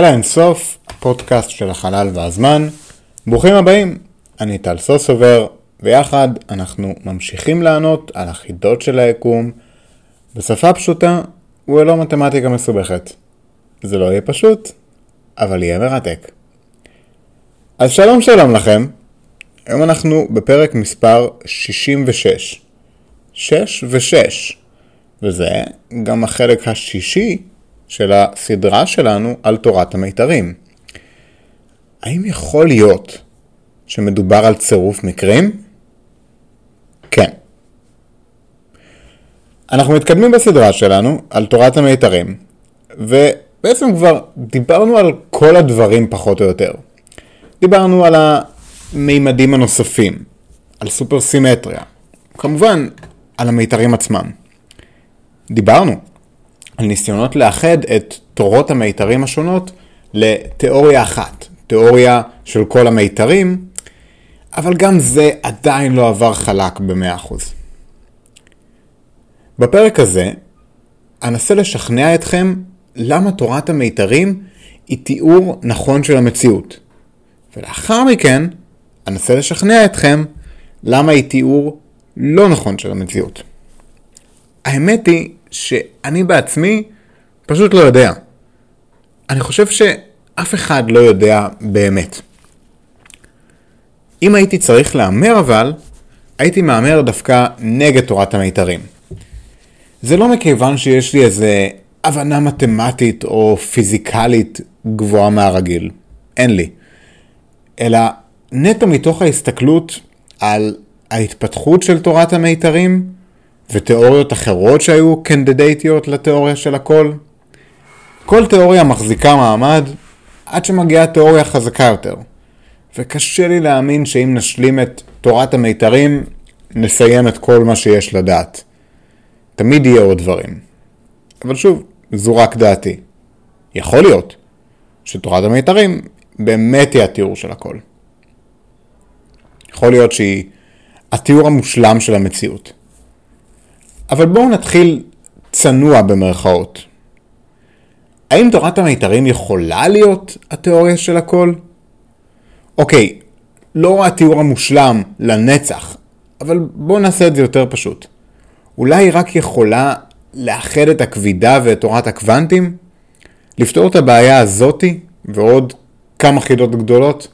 אל האינסוף, הפודקאסט של החלל והזמן. ברוכים הבאים, אני טל סוסובר, ויחד אנחנו ממשיכים לענות על החידות של היקום בשפה פשוטה וללא מתמטיקה מסובכת. זה לא יהיה פשוט, אבל יהיה מרתק. אז שלום שלום לכם, היום אנחנו בפרק מספר 66. 6 ו-6, וזה גם החלק השישי של הסדרה שלנו על תורת המיתרים. האם יכול להיות שמדובר על צירוף מקרים? כן. אנחנו מתקדמים בסדרה שלנו על תורת המיתרים, ובעצם כבר דיברנו על כל הדברים פחות או יותר. דיברנו על המימדים הנוספים, על סופר סימטריה, כמובן על המיתרים עצמם. דיברנו על ניסיונות לאחד את תורות המיתרים השונות לתיאוריה אחת, תיאוריה של כל המיתרים, אבל גם זה עדיין לא עבר חלק ב-100%. בפרק הזה אנסה לשכנע אתכם למה תורת המיתרים היא תיאור נכון של המציאות. ולאחר מכן אנסה לשכנע אתכם למה היא תיאור לא נכון של המציאות. האמת היא שאני בעצמי פשוט לא יודע. אני חושב שאף אחד לא יודע באמת. אם הייתי צריך להמר אבל, הייתי מהמר דווקא נגד תורת המיתרים. זה לא מכיוון שיש לי איזה הבנה מתמטית או פיזיקלית גבוהה מהרגיל. אין לי. אלא נטו מתוך ההסתכלות על ההתפתחות של תורת המיתרים ותיאוריות אחרות שהיו קנדידייטיות לתיאוריה של הכל. כל תיאוריה מחזיקה מעמד עד שמגיעה תיאוריה חזקה יותר. וקשה לי להאמין שאם נשלים את תורת המיתרים, נסיים את כל מה שיש לדעת. תמיד יהיה עוד דברים. אבל שוב, זו רק דעתי. יכול להיות שתורת המיתרים באמת היא התיאור של הכל. יכול להיות שהיא התיאור המושלם של המציאות. אבל בואו נתחיל צנוע במרכאות. האם תורת המיתרים יכולה להיות התיאוריה של הכל? אוקיי, לא התיאור המושלם לנצח, אבל בואו נעשה את זה יותר פשוט. אולי היא רק יכולה לאחד את הכבידה ואת תורת הקוונטים? לפתור את הבעיה הזאתי ועוד כמה חידות גדולות?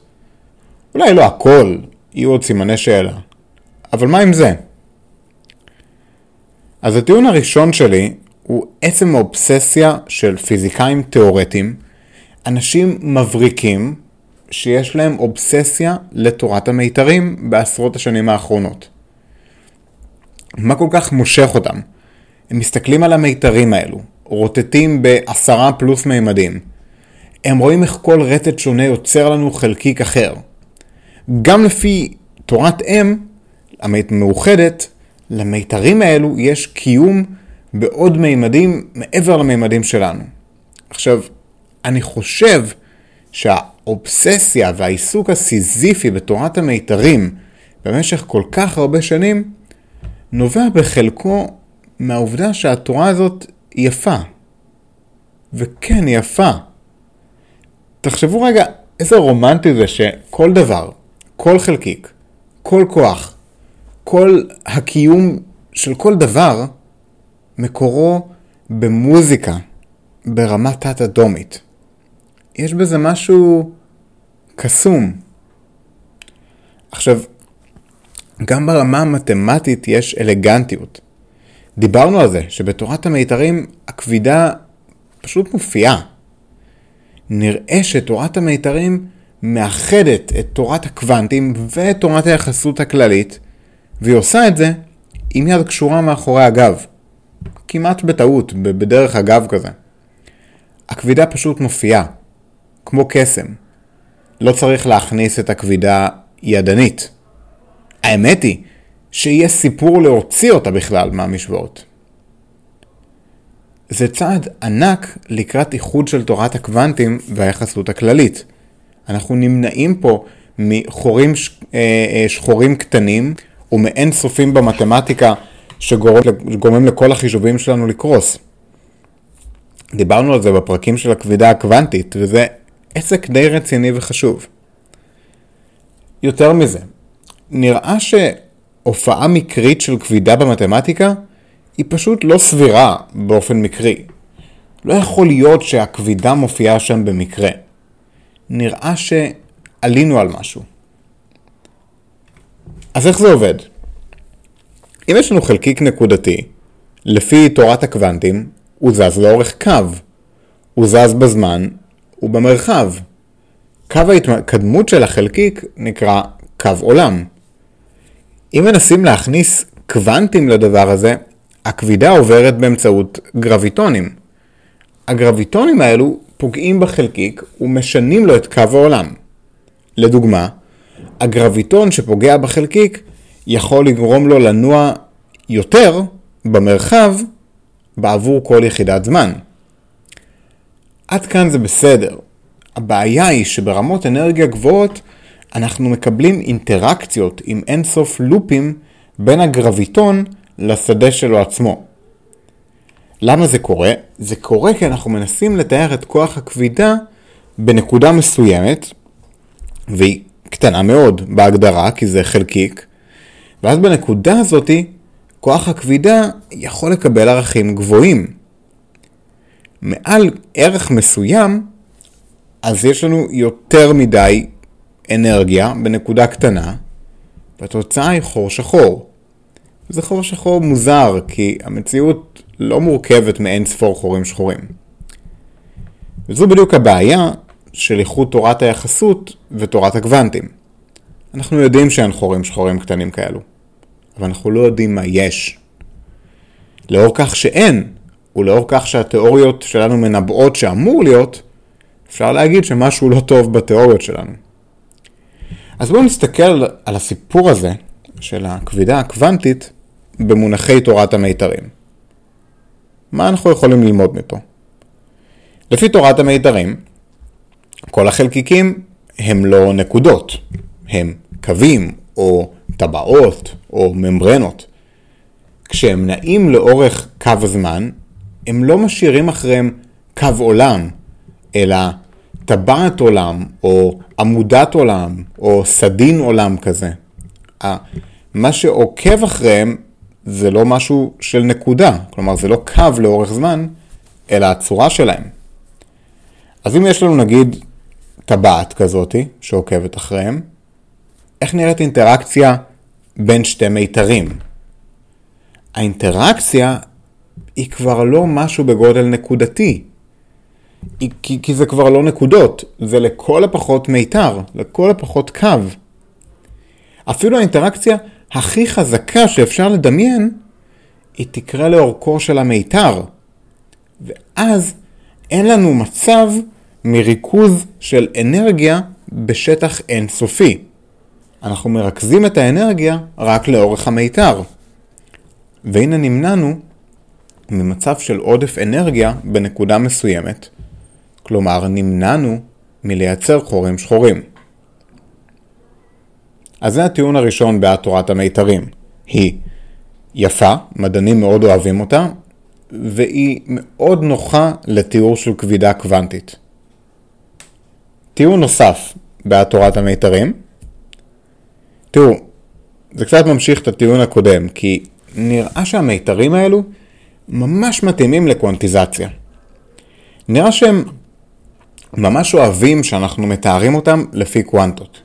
אולי לא הכל, יהיו עוד סימני שאלה. אבל מה עם זה? אז הטיעון הראשון שלי הוא עצם האובססיה של פיזיקאים תאורטיים, אנשים מבריקים שיש להם אובססיה לתורת המיתרים בעשרות השנים האחרונות. מה כל כך מושך אותם? הם מסתכלים על המיתרים האלו, רוטטים בעשרה פלוס מימדים. הם רואים איך כל רטט שונה יוצר לנו חלקיק אחר. גם לפי תורת אם המאוחדת, למיתרים האלו יש קיום בעוד מימדים מעבר למימדים שלנו. עכשיו, אני חושב שהאובססיה והעיסוק הסיזיפי בתורת המיתרים במשך כל כך הרבה שנים נובע בחלקו מהעובדה שהתורה הזאת יפה. וכן, יפה. תחשבו רגע איזה רומנטי זה שכל דבר, כל חלקיק, כל כוח, כל הקיום של כל דבר מקורו במוזיקה ברמה תת-אדומית. יש בזה משהו קסום. עכשיו, גם ברמה המתמטית יש אלגנטיות. דיברנו על זה שבתורת המיתרים הכבידה פשוט מופיעה. נראה שתורת המיתרים מאחדת את תורת הקוונטים ואת תורת היחסות הכללית, והיא עושה את זה עם יד קשורה מאחורי הגב. כמעט בטעות, בדרך הגב כזה. הכבידה פשוט מופיעה, כמו קסם. לא צריך להכניס את הכבידה ידנית. האמת היא שיהיה סיפור להוציא אותה בכלל מהמשוואות. זה צעד ענק לקראת איחוד של תורת הקוונטים והיחסות הכללית. אנחנו נמנעים פה מחורים אה, אה, שחורים קטנים ומאין סופים במתמטיקה שגורמים לכל החישובים שלנו לקרוס. דיברנו על זה בפרקים של הכבידה הקוונטית, וזה עסק די רציני וחשוב. יותר מזה, נראה שהופעה מקרית של כבידה במתמטיקה היא פשוט לא סבירה באופן מקרי. לא יכול להיות שהכבידה מופיעה שם במקרה. נראה שעלינו על משהו. אז איך זה עובד? אם יש לנו חלקיק נקודתי, לפי תורת הקוונטים, הוא זז לאורך קו. הוא זז בזמן ובמרחב. קו ההתקדמות של החלקיק נקרא קו עולם. אם מנסים להכניס קוונטים לדבר הזה, הכבידה עוברת באמצעות גרביטונים. הגרביטונים האלו פוגעים בחלקיק ומשנים לו את קו העולם. לדוגמה, הגרביטון שפוגע בחלקיק יכול לגרום לו לנוע יותר במרחב בעבור כל יחידת זמן. עד כאן זה בסדר. הבעיה היא שברמות אנרגיה גבוהות אנחנו מקבלים אינטראקציות עם אינסוף לופים בין הגרביטון לשדה שלו עצמו. למה זה קורה? זה קורה כי אנחנו מנסים לתאר את כוח הכבידה בנקודה מסוימת, והיא קטנה מאוד בהגדרה, כי זה חלקיק, ואז בנקודה הזאתי, כוח הכבידה יכול לקבל ערכים גבוהים. מעל ערך מסוים, אז יש לנו יותר מדי אנרגיה בנקודה קטנה, והתוצאה היא חור שחור. זה חור שחור מוזר, כי המציאות לא מורכבת מאין ספור חורים שחורים. וזו בדיוק הבעיה של איכות תורת היחסות ותורת הקוונטים. אנחנו יודעים שאין חורים שחורים קטנים כאלו, אבל אנחנו לא יודעים מה יש. לאור כך שאין, ולאור כך שהתיאוריות שלנו מנבאות שאמור להיות, אפשר להגיד שמשהו לא טוב בתיאוריות שלנו. אז בואו נסתכל על הסיפור הזה של הכבידה הקוונטית במונחי תורת המיתרים. מה אנחנו יכולים ללמוד מפה? לפי תורת המיתרים, כל החלקיקים הם לא נקודות, הם קווים או טבעות או ממברנות. כשהם נעים לאורך קו הזמן, הם לא משאירים אחריהם קו עולם, אלא טבעת עולם, או עמודת עולם, או סדין עולם כזה. מה שעוקב אחריהם זה לא משהו של נקודה, כלומר זה לא קו לאורך זמן, אלא הצורה שלהם. אז אם יש לנו נגיד טבעת כזאתי שעוקבת אחריהם, איך נראית אינטראקציה בין שתי מיתרים? האינטראקציה היא כבר לא משהו בגודל נקודתי, כי, כי זה כבר לא נקודות, זה לכל הפחות מיתר, לכל הפחות קו. אפילו האינטראקציה הכי חזקה שאפשר לדמיין, היא תקרה לאורכו של המיתר. ואז אין לנו מצב מריכוז של אנרגיה בשטח אינסופי. אנחנו מרכזים את האנרגיה רק לאורך המיתר. והנה נמנענו ממצב של עודף אנרגיה בנקודה מסוימת, כלומר נמנענו מלייצר חורים שחורים. אז זה הטיעון הראשון בעד תורת המיתרים. היא יפה, מדענים מאוד אוהבים אותה, והיא מאוד נוחה לתיאור של כבידה קוונטית. טיעון נוסף בעד תורת המיתרים. תראו, זה קצת ממשיך את הטיעון הקודם, כי נראה שהמיתרים האלו ממש מתאימים לקוונטיזציה. נראה שהם ממש אוהבים שאנחנו מתארים אותם לפי קוונטות.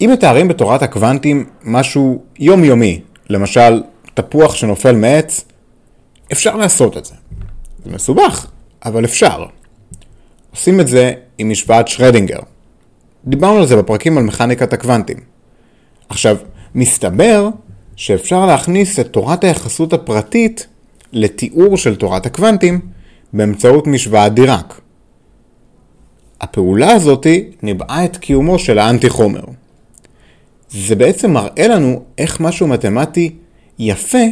אם מתארים בתורת הקוונטים משהו יומיומי, למשל תפוח שנופל מעץ, אפשר לעשות את זה. זה מסובך, אבל אפשר. עושים את זה עם משוואת שרדינגר. דיברנו על זה בפרקים על מכניקת הקוונטים. עכשיו, מסתבר שאפשר להכניס את תורת היחסות הפרטית לתיאור של תורת הקוונטים באמצעות משוואת דיראק. הפעולה הזאת ניבאה את קיומו של האנטי חומר. זה בעצם מראה לנו איך משהו מתמטי יפה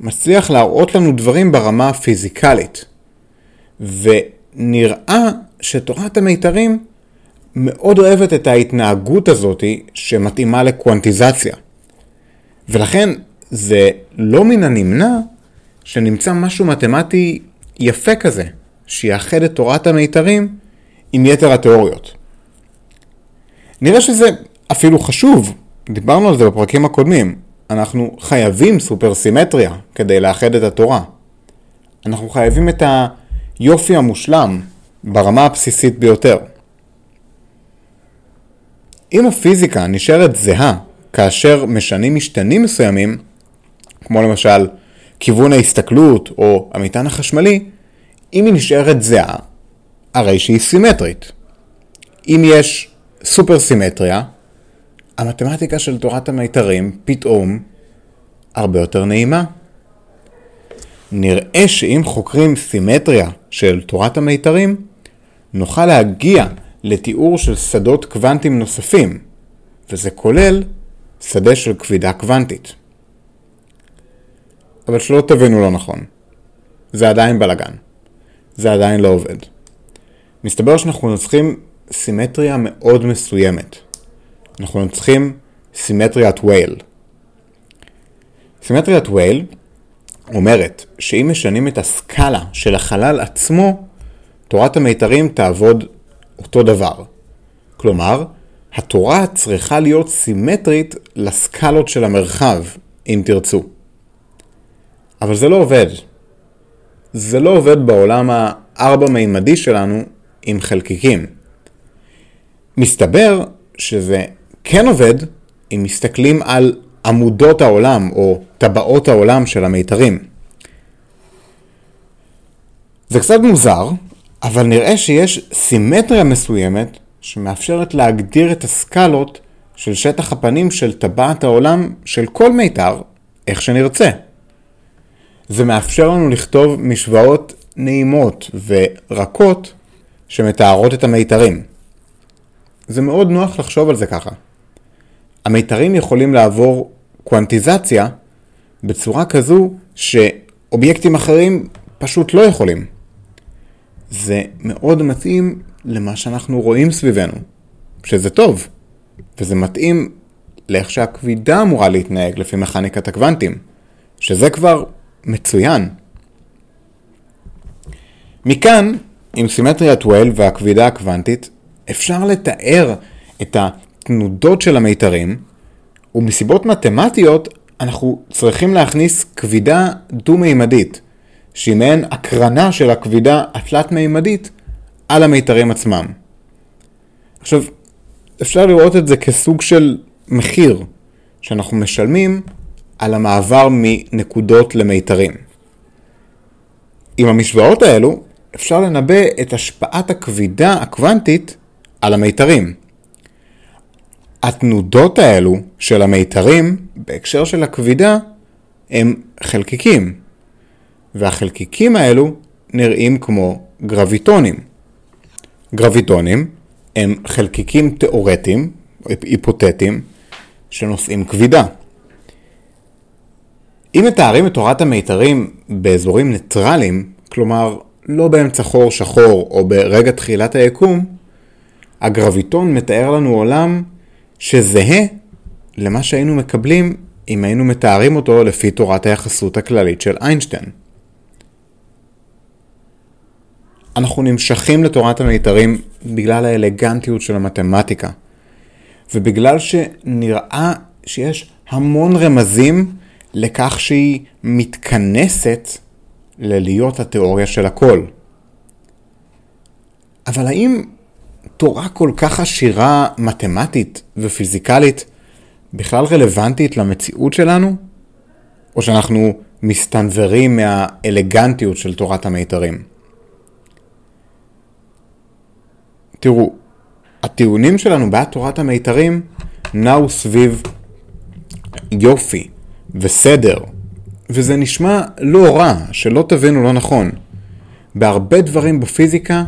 מצליח להראות לנו דברים ברמה הפיזיקלית. ונראה שתורת המיתרים מאוד אוהבת את ההתנהגות הזאת שמתאימה לקוונטיזציה. ולכן זה לא מן הנמנע שנמצא משהו מתמטי יפה כזה, שיאחד את תורת המיתרים עם יתר התיאוריות. נראה שזה אפילו חשוב, דיברנו על זה בפרקים הקודמים. אנחנו חייבים סופרסימטריה כדי לאחד את התורה. אנחנו חייבים את היופי המושלם ברמה הבסיסית ביותר. אם הפיזיקה נשארת זהה כאשר משנים משתנים מסוימים, כמו למשל כיוון ההסתכלות או המטען החשמלי, אם היא נשארת זהה, הרי שהיא סימטרית. אם יש סופר סימטריה, המתמטיקה של תורת המיתרים פתאום הרבה יותר נעימה. נראה שאם חוקרים סימטריה של תורת המיתרים, נוכל להגיע לתיאור של שדות קוונטיים נוספים, וזה כולל שדה של כבידה קוונטית. אבל שלא תבינו לא נכון, זה עדיין בלאגן. זה עדיין לא עובד. מסתבר שאנחנו צריכים סימטריה מאוד מסוימת. אנחנו צריכים סימטריית וייל. סימטריית וייל אומרת שאם משנים את הסקאלה של החלל עצמו, תורת המיתרים תעבוד אותו דבר. כלומר, התורה צריכה להיות סימטרית לסקלות של המרחב, אם תרצו. אבל זה לא עובד. זה לא עובד בעולם הארבע-מימדי שלנו עם חלקיקים. מסתבר שזה כן עובד אם מסתכלים על עמודות העולם או טבעות העולם של המיתרים. זה קצת מוזר, אבל נראה שיש סימטריה מסוימת שמאפשרת להגדיר את הסקלות של שטח הפנים של טבעת העולם של כל מיתר, איך שנרצה. זה מאפשר לנו לכתוב משוואות נעימות ורקות שמתארות את המיתרים. זה מאוד נוח לחשוב על זה ככה. המיתרים יכולים לעבור קוונטיזציה בצורה כזו שאובייקטים אחרים פשוט לא יכולים. זה מאוד מתאים למה שאנחנו רואים סביבנו, שזה טוב, וזה מתאים לאיך שהכבידה אמורה להתנהג לפי מכניקת הקוונטים, שזה כבר מצוין. מכאן, עם סימטריית וייל והכבידה הקוונטית, אפשר לתאר את התנודות של המיתרים, ומסיבות מתמטיות אנחנו צריכים להכניס כבידה דו-מימדית, שהיא מעין הקרנה של הכבידה התלת-מימדית על המיתרים עצמם. עכשיו, אפשר לראות את זה כסוג של מחיר שאנחנו משלמים על המעבר מנקודות למיתרים. עם המשוואות האלו אפשר לנבא את השפעת הכבידה הקוונטית על המיתרים. התנודות האלו של המיתרים בהקשר של הכבידה הם חלקיקים, והחלקיקים האלו נראים כמו גרביטונים. גרביטונים הם חלקיקים תאורטיים, היפותטיים, שנושאים כבידה. אם מתארים את תורת המיתרים באזורים ניטרליים, כלומר לא באמצע חור שחור או ברגע תחילת היקום, הגרביטון מתאר לנו עולם שזהה למה שהיינו מקבלים אם היינו מתארים אותו לפי תורת היחסות הכללית של איינשטיין. אנחנו נמשכים לתורת המיתרים בגלל האלגנטיות של המתמטיקה, ובגלל שנראה שיש המון רמזים לכך שהיא מתכנסת ללהיות התיאוריה של הכל. אבל האם תורה כל כך עשירה מתמטית ופיזיקלית בכלל רלוונטית למציאות שלנו? או שאנחנו מסתנוורים מהאלגנטיות של תורת המיתרים? תראו, הטיעונים שלנו בעד תורת המיתרים נעו סביב יופי וסדר, וזה נשמע לא רע, שלא תבינו לא נכון. בהרבה דברים בפיזיקה,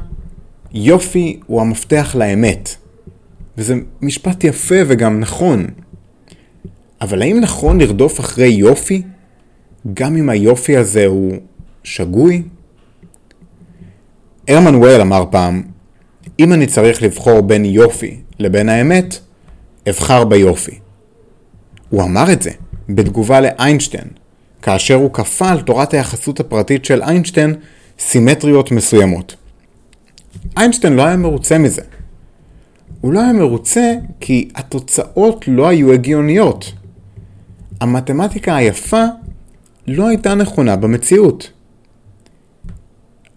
יופי הוא המפתח לאמת. וזה משפט יפה וגם נכון. אבל האם נכון לרדוף אחרי יופי, גם אם היופי הזה הוא שגוי? הרמן ווייל אמר פעם, אם אני צריך לבחור בין יופי לבין האמת, אבחר ביופי. הוא אמר את זה בתגובה לאיינשטיין, כאשר הוא כפה על תורת היחסות הפרטית של איינשטיין סימטריות מסוימות. איינשטיין לא היה מרוצה מזה. הוא לא היה מרוצה כי התוצאות לא היו הגיוניות. המתמטיקה היפה לא הייתה נכונה במציאות.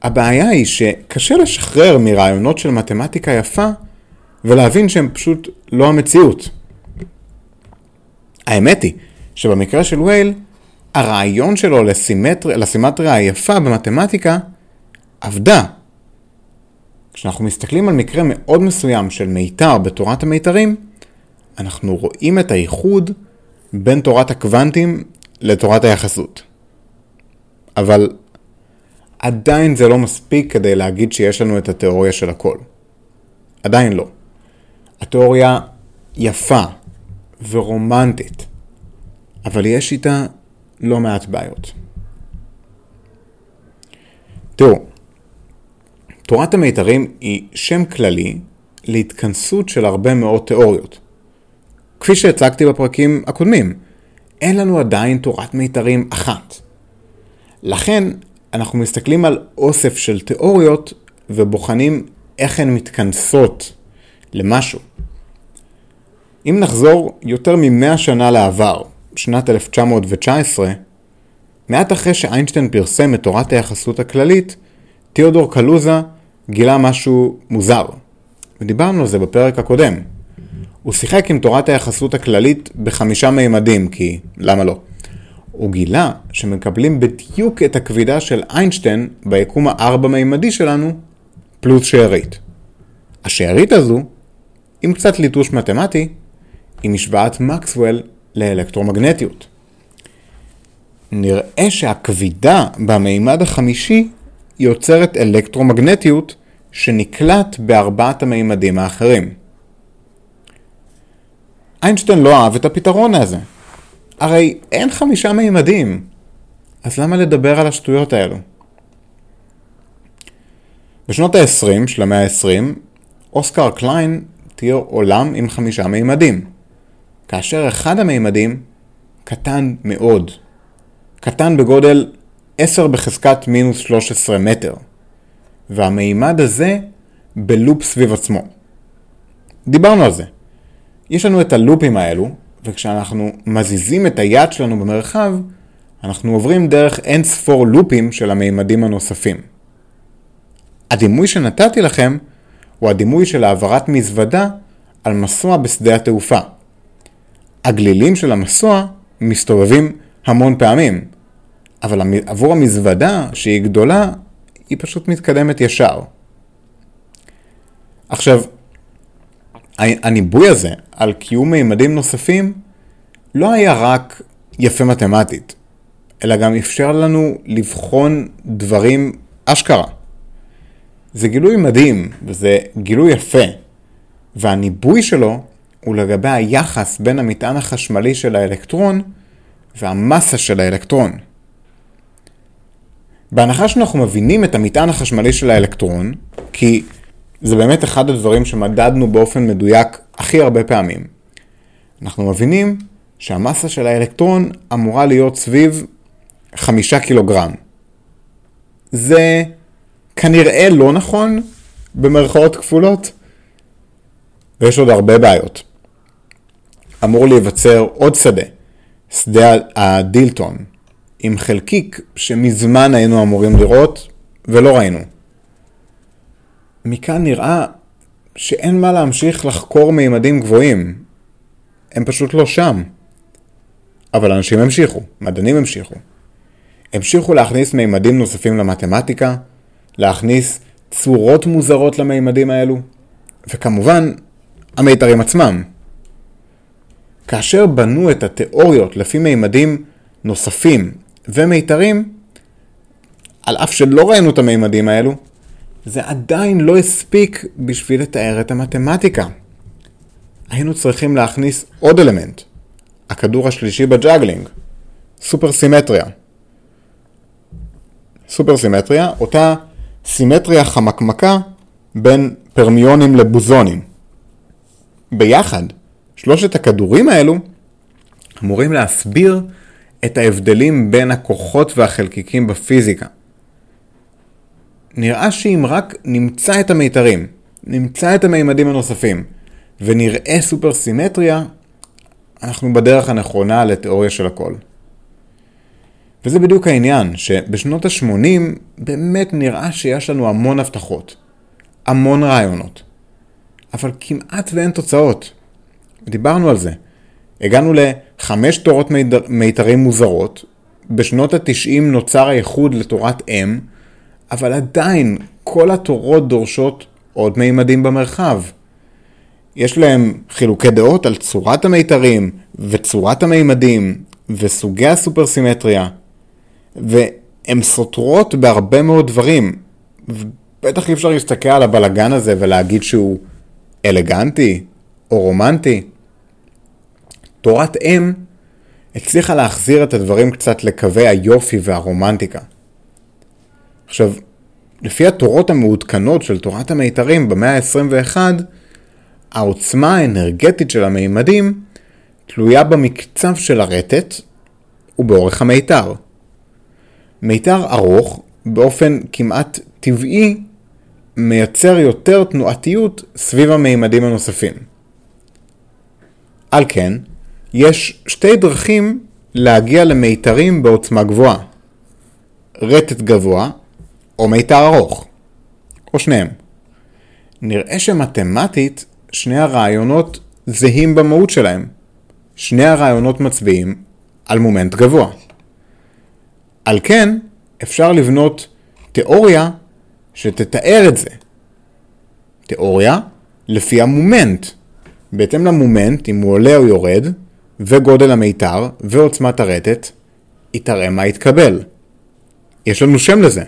הבעיה היא שקשה לשחרר מרעיונות של מתמטיקה יפה ולהבין שהם פשוט לא המציאות. האמת היא שבמקרה של וייל, הרעיון שלו לסימטר... לסימטריה היפה במתמטיקה עבדה. כשאנחנו מסתכלים על מקרה מאוד מסוים של מיתר בתורת המיתרים, אנחנו רואים את הייחוד בין תורת הקוונטים לתורת היחסות. אבל עדיין זה לא מספיק כדי להגיד שיש לנו את התיאוריה של הכל. עדיין לא. התיאוריה יפה ורומנטית, אבל יש איתה לא מעט בעיות. תראו, תורת המיתרים היא שם כללי להתכנסות של הרבה מאוד תיאוריות. כפי שהצגתי בפרקים הקודמים, אין לנו עדיין תורת מיתרים אחת. לכן, אנחנו מסתכלים על אוסף של תיאוריות ובוחנים איך הן מתכנסות למשהו. אם נחזור יותר ממאה שנה לעבר, שנת 1919, מעט אחרי שאיינשטיין פרסם את תורת היחסות הכללית, תיאודור קלוזה גילה משהו מוזר. ודיברנו על זה בפרק הקודם. הוא שיחק עם תורת היחסות הכללית בחמישה מימדים, כי למה לא? הוא גילה שמקבלים בדיוק את הכבידה של איינשטיין ביקום הארבע-מימדי שלנו, פלוס שארית. השארית הזו, עם קצת ליטוש מתמטי, היא משוואת מקסוול לאלקטרומגנטיות. נראה שהכבידה במימד החמישי יוצרת אלקטרומגנטיות שנקלט בארבעת המימדים האחרים. איינשטיין לא אהב את הפתרון הזה. הרי אין חמישה מימדים, אז למה לדבר על השטויות האלו? בשנות ה-20 של המאה ה-20, אוסקר קליין תיאר עולם עם חמישה מימדים, כאשר אחד המימדים קטן מאוד, קטן בגודל 10 בחזקת מינוס 13 מטר, והמימד הזה בלופ סביב עצמו. דיברנו על זה. יש לנו את הלופים האלו, וכשאנחנו מזיזים את היד שלנו במרחב, אנחנו עוברים דרך אין ספור לופים של המימדים הנוספים. הדימוי שנתתי לכם הוא הדימוי של העברת מזוודה על מסוע בשדה התעופה. הגלילים של המסוע מסתובבים המון פעמים, אבל עבור המזוודה, שהיא גדולה, היא פשוט מתקדמת ישר. עכשיו, הניבוי הזה על קיום מימדים נוספים לא היה רק יפה מתמטית, אלא גם אפשר לנו לבחון דברים אשכרה. זה גילוי מדהים, וזה גילוי יפה, והניבוי שלו הוא לגבי היחס בין המטען החשמלי של האלקטרון והמסה של האלקטרון. בהנחה שאנחנו מבינים את המטען החשמלי של האלקטרון, כי זה באמת אחד הדברים שמדדנו באופן מדויק הכי הרבה פעמים. אנחנו מבינים שהמסה של האלקטרון אמורה להיות סביב חמישה קילוגרם. זה כנראה לא נכון, במרכאות כפולות, ויש עוד הרבה בעיות. אמור להיווצר עוד שדה, שדה הדילטון, עם חלקיק שמזמן היינו אמורים לראות ולא ראינו. מכאן נראה שאין מה להמשיך לחקור מימדים גבוהים. הם פשוט לא שם. אבל אנשים המשיכו, מדענים המשיכו. המשיכו להכניס מימדים נוספים למתמטיקה, להכניס צורות מוזרות למימדים האלו, וכמובן, המיתרים עצמם. כאשר בנו את התיאוריות לפי מימדים נוספים ומיתרים, על אף שלא ראינו את המימדים האלו, זה עדיין לא הספיק בשביל לתאר את המתמטיקה. היינו צריכים להכניס עוד אלמנט, הכדור השלישי ב juggling, סופר סימטריה. סופר סימטריה, אותה סימטריה חמקמקה בין פרמיונים לבוזונים. ביחד, שלושת הכדורים האלו אמורים להסביר את ההבדלים בין הכוחות והחלקיקים בפיזיקה. נראה שאם רק נמצא את המיתרים, נמצא את המימדים הנוספים, ונראה סופר סימטריה, אנחנו בדרך הנכונה לתיאוריה של הכל. וזה בדיוק העניין, שבשנות ה-80 באמת נראה שיש לנו המון הבטחות, המון רעיונות, אבל כמעט ואין תוצאות. דיברנו על זה. הגענו לחמש תורות מיתרים מוזרות, בשנות ה-90 נוצר הייחוד לתורת אם, אבל עדיין כל התורות דורשות עוד מימדים במרחב. יש להם חילוקי דעות על צורת המיתרים וצורת המימדים וסוגי הסופרסימטריה, והן סותרות בהרבה מאוד דברים. בטח אי אפשר להסתכל על הבלגן הזה ולהגיד שהוא אלגנטי או רומנטי. תורת אם הצליחה להחזיר את הדברים קצת לקווי היופי והרומנטיקה. עכשיו, לפי התורות המעודכנות של תורת המיתרים במאה ה-21, העוצמה האנרגטית של המימדים תלויה במקצב של הרטט ובאורך המיתר. מיתר ארוך, באופן כמעט טבעי, מייצר יותר תנועתיות סביב המימדים הנוספים. על כן, יש שתי דרכים להגיע למיתרים בעוצמה גבוהה. רטט גבוה או מיתר ארוך, או שניהם. נראה שמתמטית שני הרעיונות זהים במהות שלהם. שני הרעיונות מצביעים על מומנט גבוה. על כן, אפשר לבנות תיאוריה שתתאר את זה. תיאוריה לפי המומנט. בהתאם למומנט, אם הוא עולה או יורד, וגודל המיתר, ועוצמת הרטט, היא תראה מה יתקבל. יש לנו שם לזה.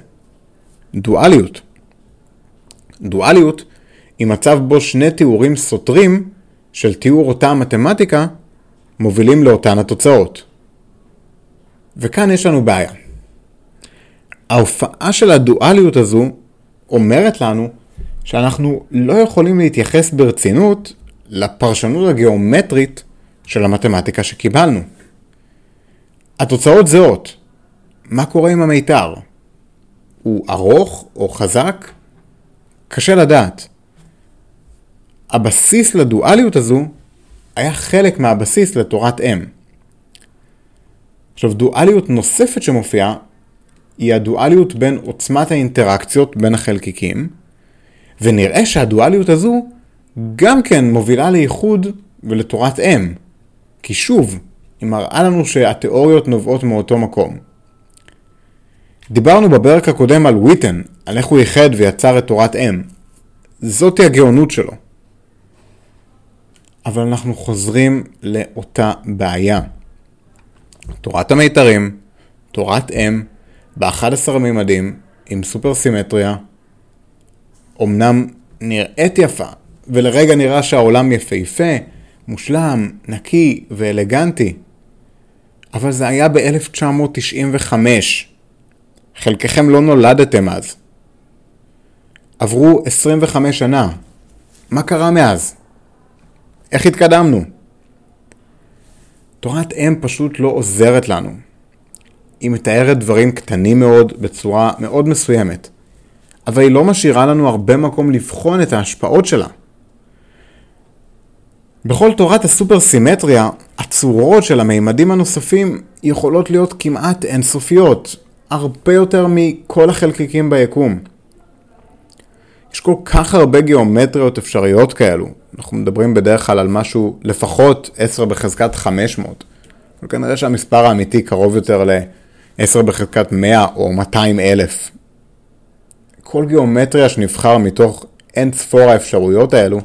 דואליות. דואליות היא מצב בו שני תיאורים סותרים של תיאור אותה המתמטיקה מובילים לאותן התוצאות. וכאן יש לנו בעיה. ההופעה של הדואליות הזו אומרת לנו שאנחנו לא יכולים להתייחס ברצינות לפרשנות הגיאומטרית של המתמטיקה שקיבלנו. התוצאות זהות. מה קורה עם המיתר? הוא ארוך או חזק? קשה לדעת. הבסיס לדואליות הזו היה חלק מהבסיס לתורת אם. עכשיו, דואליות נוספת שמופיעה היא הדואליות בין עוצמת האינטראקציות בין החלקיקים, ונראה שהדואליות הזו גם כן מובילה לייחוד ולתורת אם. כי שוב, היא מראה לנו שהתיאוריות נובעות מאותו מקום. דיברנו בפרק הקודם על וויטן, על איך הוא ייחד ויצר את תורת אם. זאתי הגאונות שלו. אבל אנחנו חוזרים לאותה בעיה. תורת המיתרים, תורת אם, ב-11 מימדים, עם סופר סימטריה, אמנם נראית יפה, ולרגע נראה שהעולם יפהפה, מושלם, נקי ואלגנטי. אבל זה היה ב-1995. חלקכם לא נולדתם אז. עברו 25 שנה. מה קרה מאז? איך התקדמנו? תורת אם פשוט לא עוזרת לנו. היא מתארת דברים קטנים מאוד בצורה מאוד מסוימת, אבל היא לא משאירה לנו הרבה מקום לבחון את ההשפעות שלה. בכל תורת הסופר סימטריה, הצורות של המימדים הנוספים יכולות להיות כמעט אינסופיות, הרבה יותר מכל החלקיקים ביקום. יש כל כך הרבה גיאומטריות אפשריות כאלו. אנחנו מדברים בדרך כלל על משהו לפחות 10 בחזקת 500. וכנראה שהמספר האמיתי קרוב יותר ל-10 בחזקת 100 או 200 אלף. כל גיאומטריה שנבחר מתוך אין ספור האפשרויות האלו,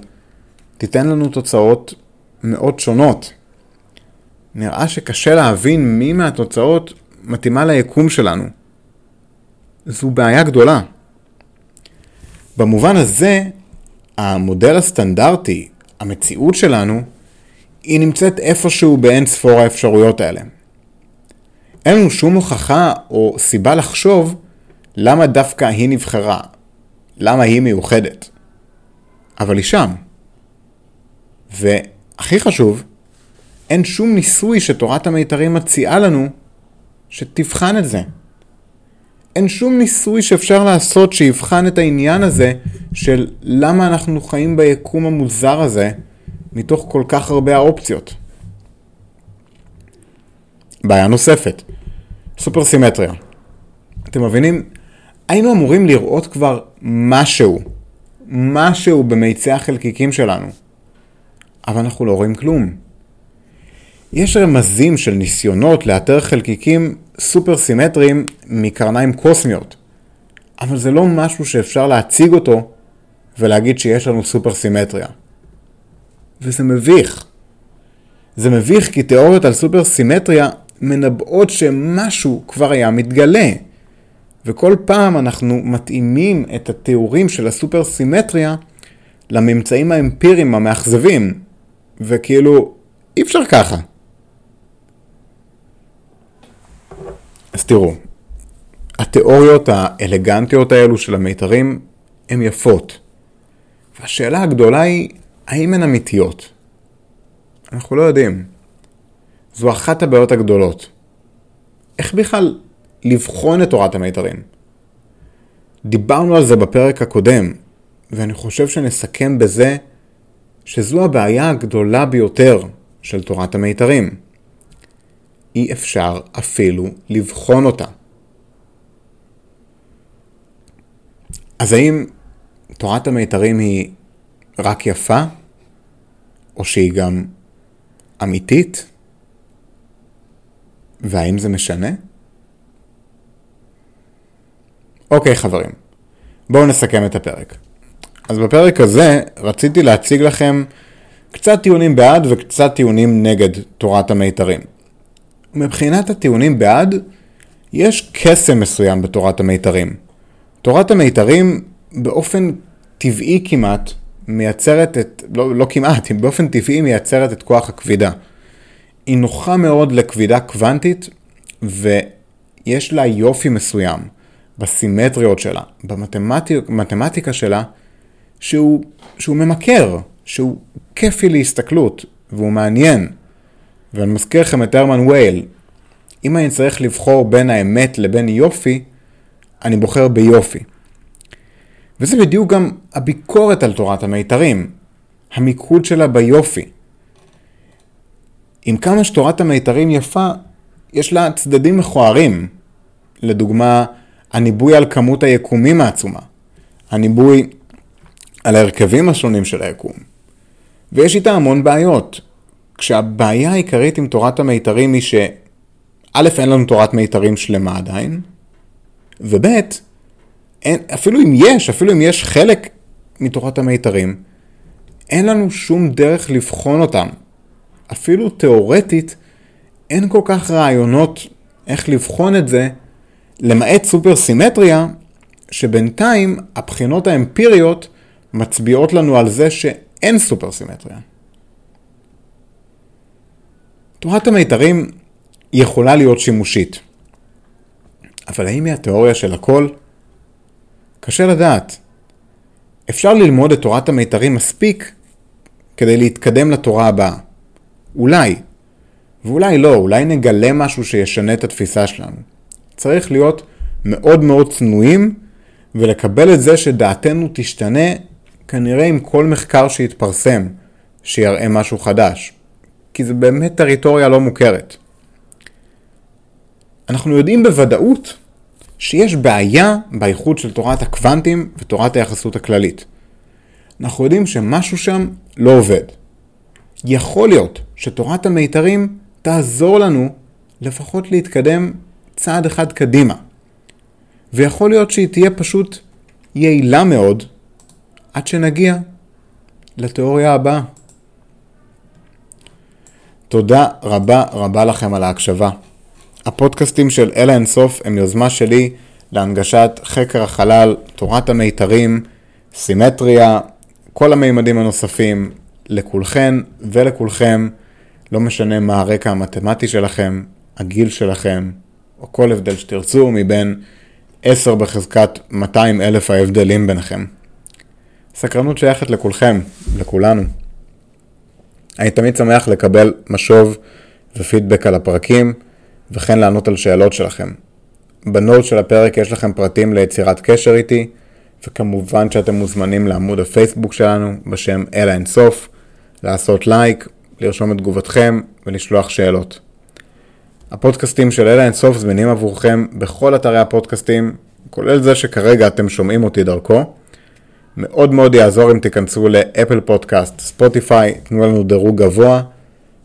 תיתן לנו תוצאות מאוד שונות. נראה שקשה להבין מי מהתוצאות מתאימה ליקום שלנו. זו בעיה גדולה. במובן הזה, המודל הסטנדרטי, המציאות שלנו, היא נמצאת איפשהו באין ספור האפשרויות האלה. אין לנו שום הוכחה או סיבה לחשוב למה דווקא היא נבחרה, למה היא מיוחדת. אבל היא שם. והכי חשוב, אין שום ניסוי שתורת המיתרים מציעה לנו שתבחן את זה. אין שום ניסוי שאפשר לעשות שיבחן את העניין הזה של למה אנחנו חיים ביקום המוזר הזה מתוך כל כך הרבה האופציות. בעיה נוספת, סופרסימטריה. אתם מבינים? היינו אמורים לראות כבר משהו, משהו במיצי החלקיקים שלנו, אבל אנחנו לא רואים כלום. יש רמזים של ניסיונות לאתר חלקיקים סופר סימטריים מקרניים קוסמיות, אבל זה לא משהו שאפשר להציג אותו ולהגיד שיש לנו סופר סימטריה. וזה מביך. זה מביך כי תיאוריות על סופר סימטריה מנבאות שמשהו כבר היה מתגלה. וכל פעם אנחנו מתאימים את התיאורים של הסופר סימטריה לממצאים האמפיריים המאכזבים. וכאילו, אי אפשר ככה. אז תראו, התיאוריות האלגנטיות האלו של המיתרים הן יפות. והשאלה הגדולה היא, האם הן אמיתיות? אנחנו לא יודעים. זו אחת הבעיות הגדולות. איך בכלל לבחון את תורת המיתרים? דיברנו על זה בפרק הקודם, ואני חושב שנסכם בזה שזו הבעיה הגדולה ביותר של תורת המיתרים. אי אפשר אפילו לבחון אותה. אז האם תורת המיתרים היא רק יפה, או שהיא גם אמיתית? והאם זה משנה? אוקיי חברים, בואו נסכם את הפרק. אז בפרק הזה רציתי להציג לכם קצת טיעונים בעד וקצת טיעונים נגד תורת המיתרים. מבחינת הטיעונים בעד, יש קסם מסוים בתורת המיתרים. תורת המיתרים באופן טבעי כמעט מייצרת את, לא, לא כמעט, היא באופן טבעי מייצרת את כוח הכבידה. היא נוחה מאוד לכבידה קוונטית ויש לה יופי מסוים בסימטריות שלה, במתמטיקה שלה, שהוא, שהוא ממכר, שהוא כיפי להסתכלות והוא מעניין. ואני מזכיר לכם את הרמן וייל, אם אני צריך לבחור בין האמת לבין יופי, אני בוחר ביופי. וזה בדיוק גם הביקורת על תורת המיתרים, המיקוד שלה ביופי. עם כמה שתורת המיתרים יפה, יש לה צדדים מכוערים. לדוגמה, הניבוי על כמות היקומים העצומה, הניבוי על ההרכבים השונים של היקום. ויש איתה המון בעיות. כשהבעיה העיקרית עם תורת המיתרים היא שא', אין לנו תורת מיתרים שלמה עדיין, וב', אין, אפילו אם יש, אפילו אם יש חלק מתורת המיתרים, אין לנו שום דרך לבחון אותם. אפילו תיאורטית, אין כל כך רעיונות איך לבחון את זה, למעט סופר סימטריה, שבינתיים הבחינות האמפיריות מצביעות לנו על זה שאין סופר סימטריה. תורת המיתרים יכולה להיות שימושית. אבל האם היא התיאוריה של הכל? קשה לדעת. אפשר ללמוד את תורת המיתרים מספיק כדי להתקדם לתורה הבאה. אולי. ואולי לא, אולי נגלה משהו שישנה את התפיסה שלנו. צריך להיות מאוד מאוד צנועים ולקבל את זה שדעתנו תשתנה כנראה עם כל מחקר שיתפרסם, שיראה משהו חדש. כי זה באמת טריטוריה לא מוכרת. אנחנו יודעים בוודאות שיש בעיה באיחוד של תורת הקוונטים ותורת היחסות הכללית. אנחנו יודעים שמשהו שם לא עובד. יכול להיות שתורת המיתרים תעזור לנו לפחות להתקדם צעד אחד קדימה. ויכול להיות שהיא תהיה פשוט יעילה מאוד עד שנגיע לתיאוריה הבאה. תודה רבה רבה לכם על ההקשבה. הפודקאסטים של אלה אינסוף הם יוזמה שלי להנגשת חקר החלל, תורת המיתרים, סימטריה, כל המימדים הנוספים, לכולכן ולכולכם, לא משנה מה הרקע המתמטי שלכם, הגיל שלכם, או כל הבדל שתרצו מבין 10 בחזקת 200 אלף ההבדלים ביניכם. סקרנות שייכת לכולכם, לכולנו. אני תמיד שמח לקבל משוב ופידבק על הפרקים, וכן לענות על שאלות שלכם. בנוט של הפרק יש לכם פרטים ליצירת קשר איתי, וכמובן שאתם מוזמנים לעמוד הפייסבוק שלנו בשם אל האינסוף, לעשות לייק, לרשום את תגובתכם ולשלוח שאלות. הפודקאסטים של אל האינסוף זמינים עבורכם בכל אתרי הפודקאסטים, כולל זה שכרגע אתם שומעים אותי דרכו. מאוד מאוד יעזור אם תיכנסו לאפל פודקאסט, ספוטיפיי, תנו לנו דירוג גבוה.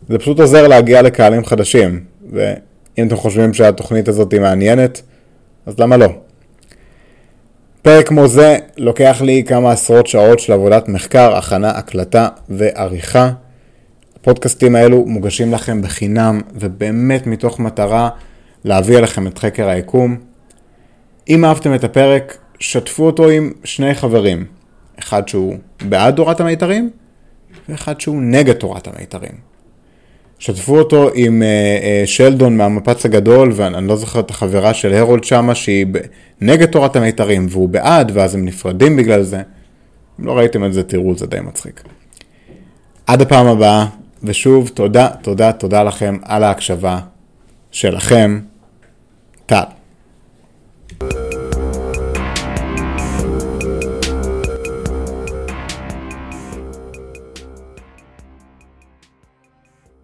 זה פשוט עוזר להגיע לקהלים חדשים, ואם אתם חושבים שהתוכנית הזאת היא מעניינת, אז למה לא? פרק כמו זה לוקח לי כמה עשרות שעות של עבודת מחקר, הכנה, הקלטה ועריכה. הפודקאסטים האלו מוגשים לכם בחינם, ובאמת מתוך מטרה להביא אליכם את חקר היקום. אם אהבתם את הפרק, שתפו אותו עם שני חברים. אחד שהוא בעד תורת המיתרים, ואחד שהוא נגד תורת המיתרים. שתפו אותו עם uh, uh, שלדון מהמפץ הגדול, ואני לא זוכר את החברה של הרולד שמה, שהיא נגד תורת המיתרים, והוא בעד, ואז הם נפרדים בגלל זה. אם לא ראיתם את זה, תראו, זה די מצחיק. עד הפעם הבאה, ושוב, תודה, תודה, תודה לכם על ההקשבה שלכם. טל.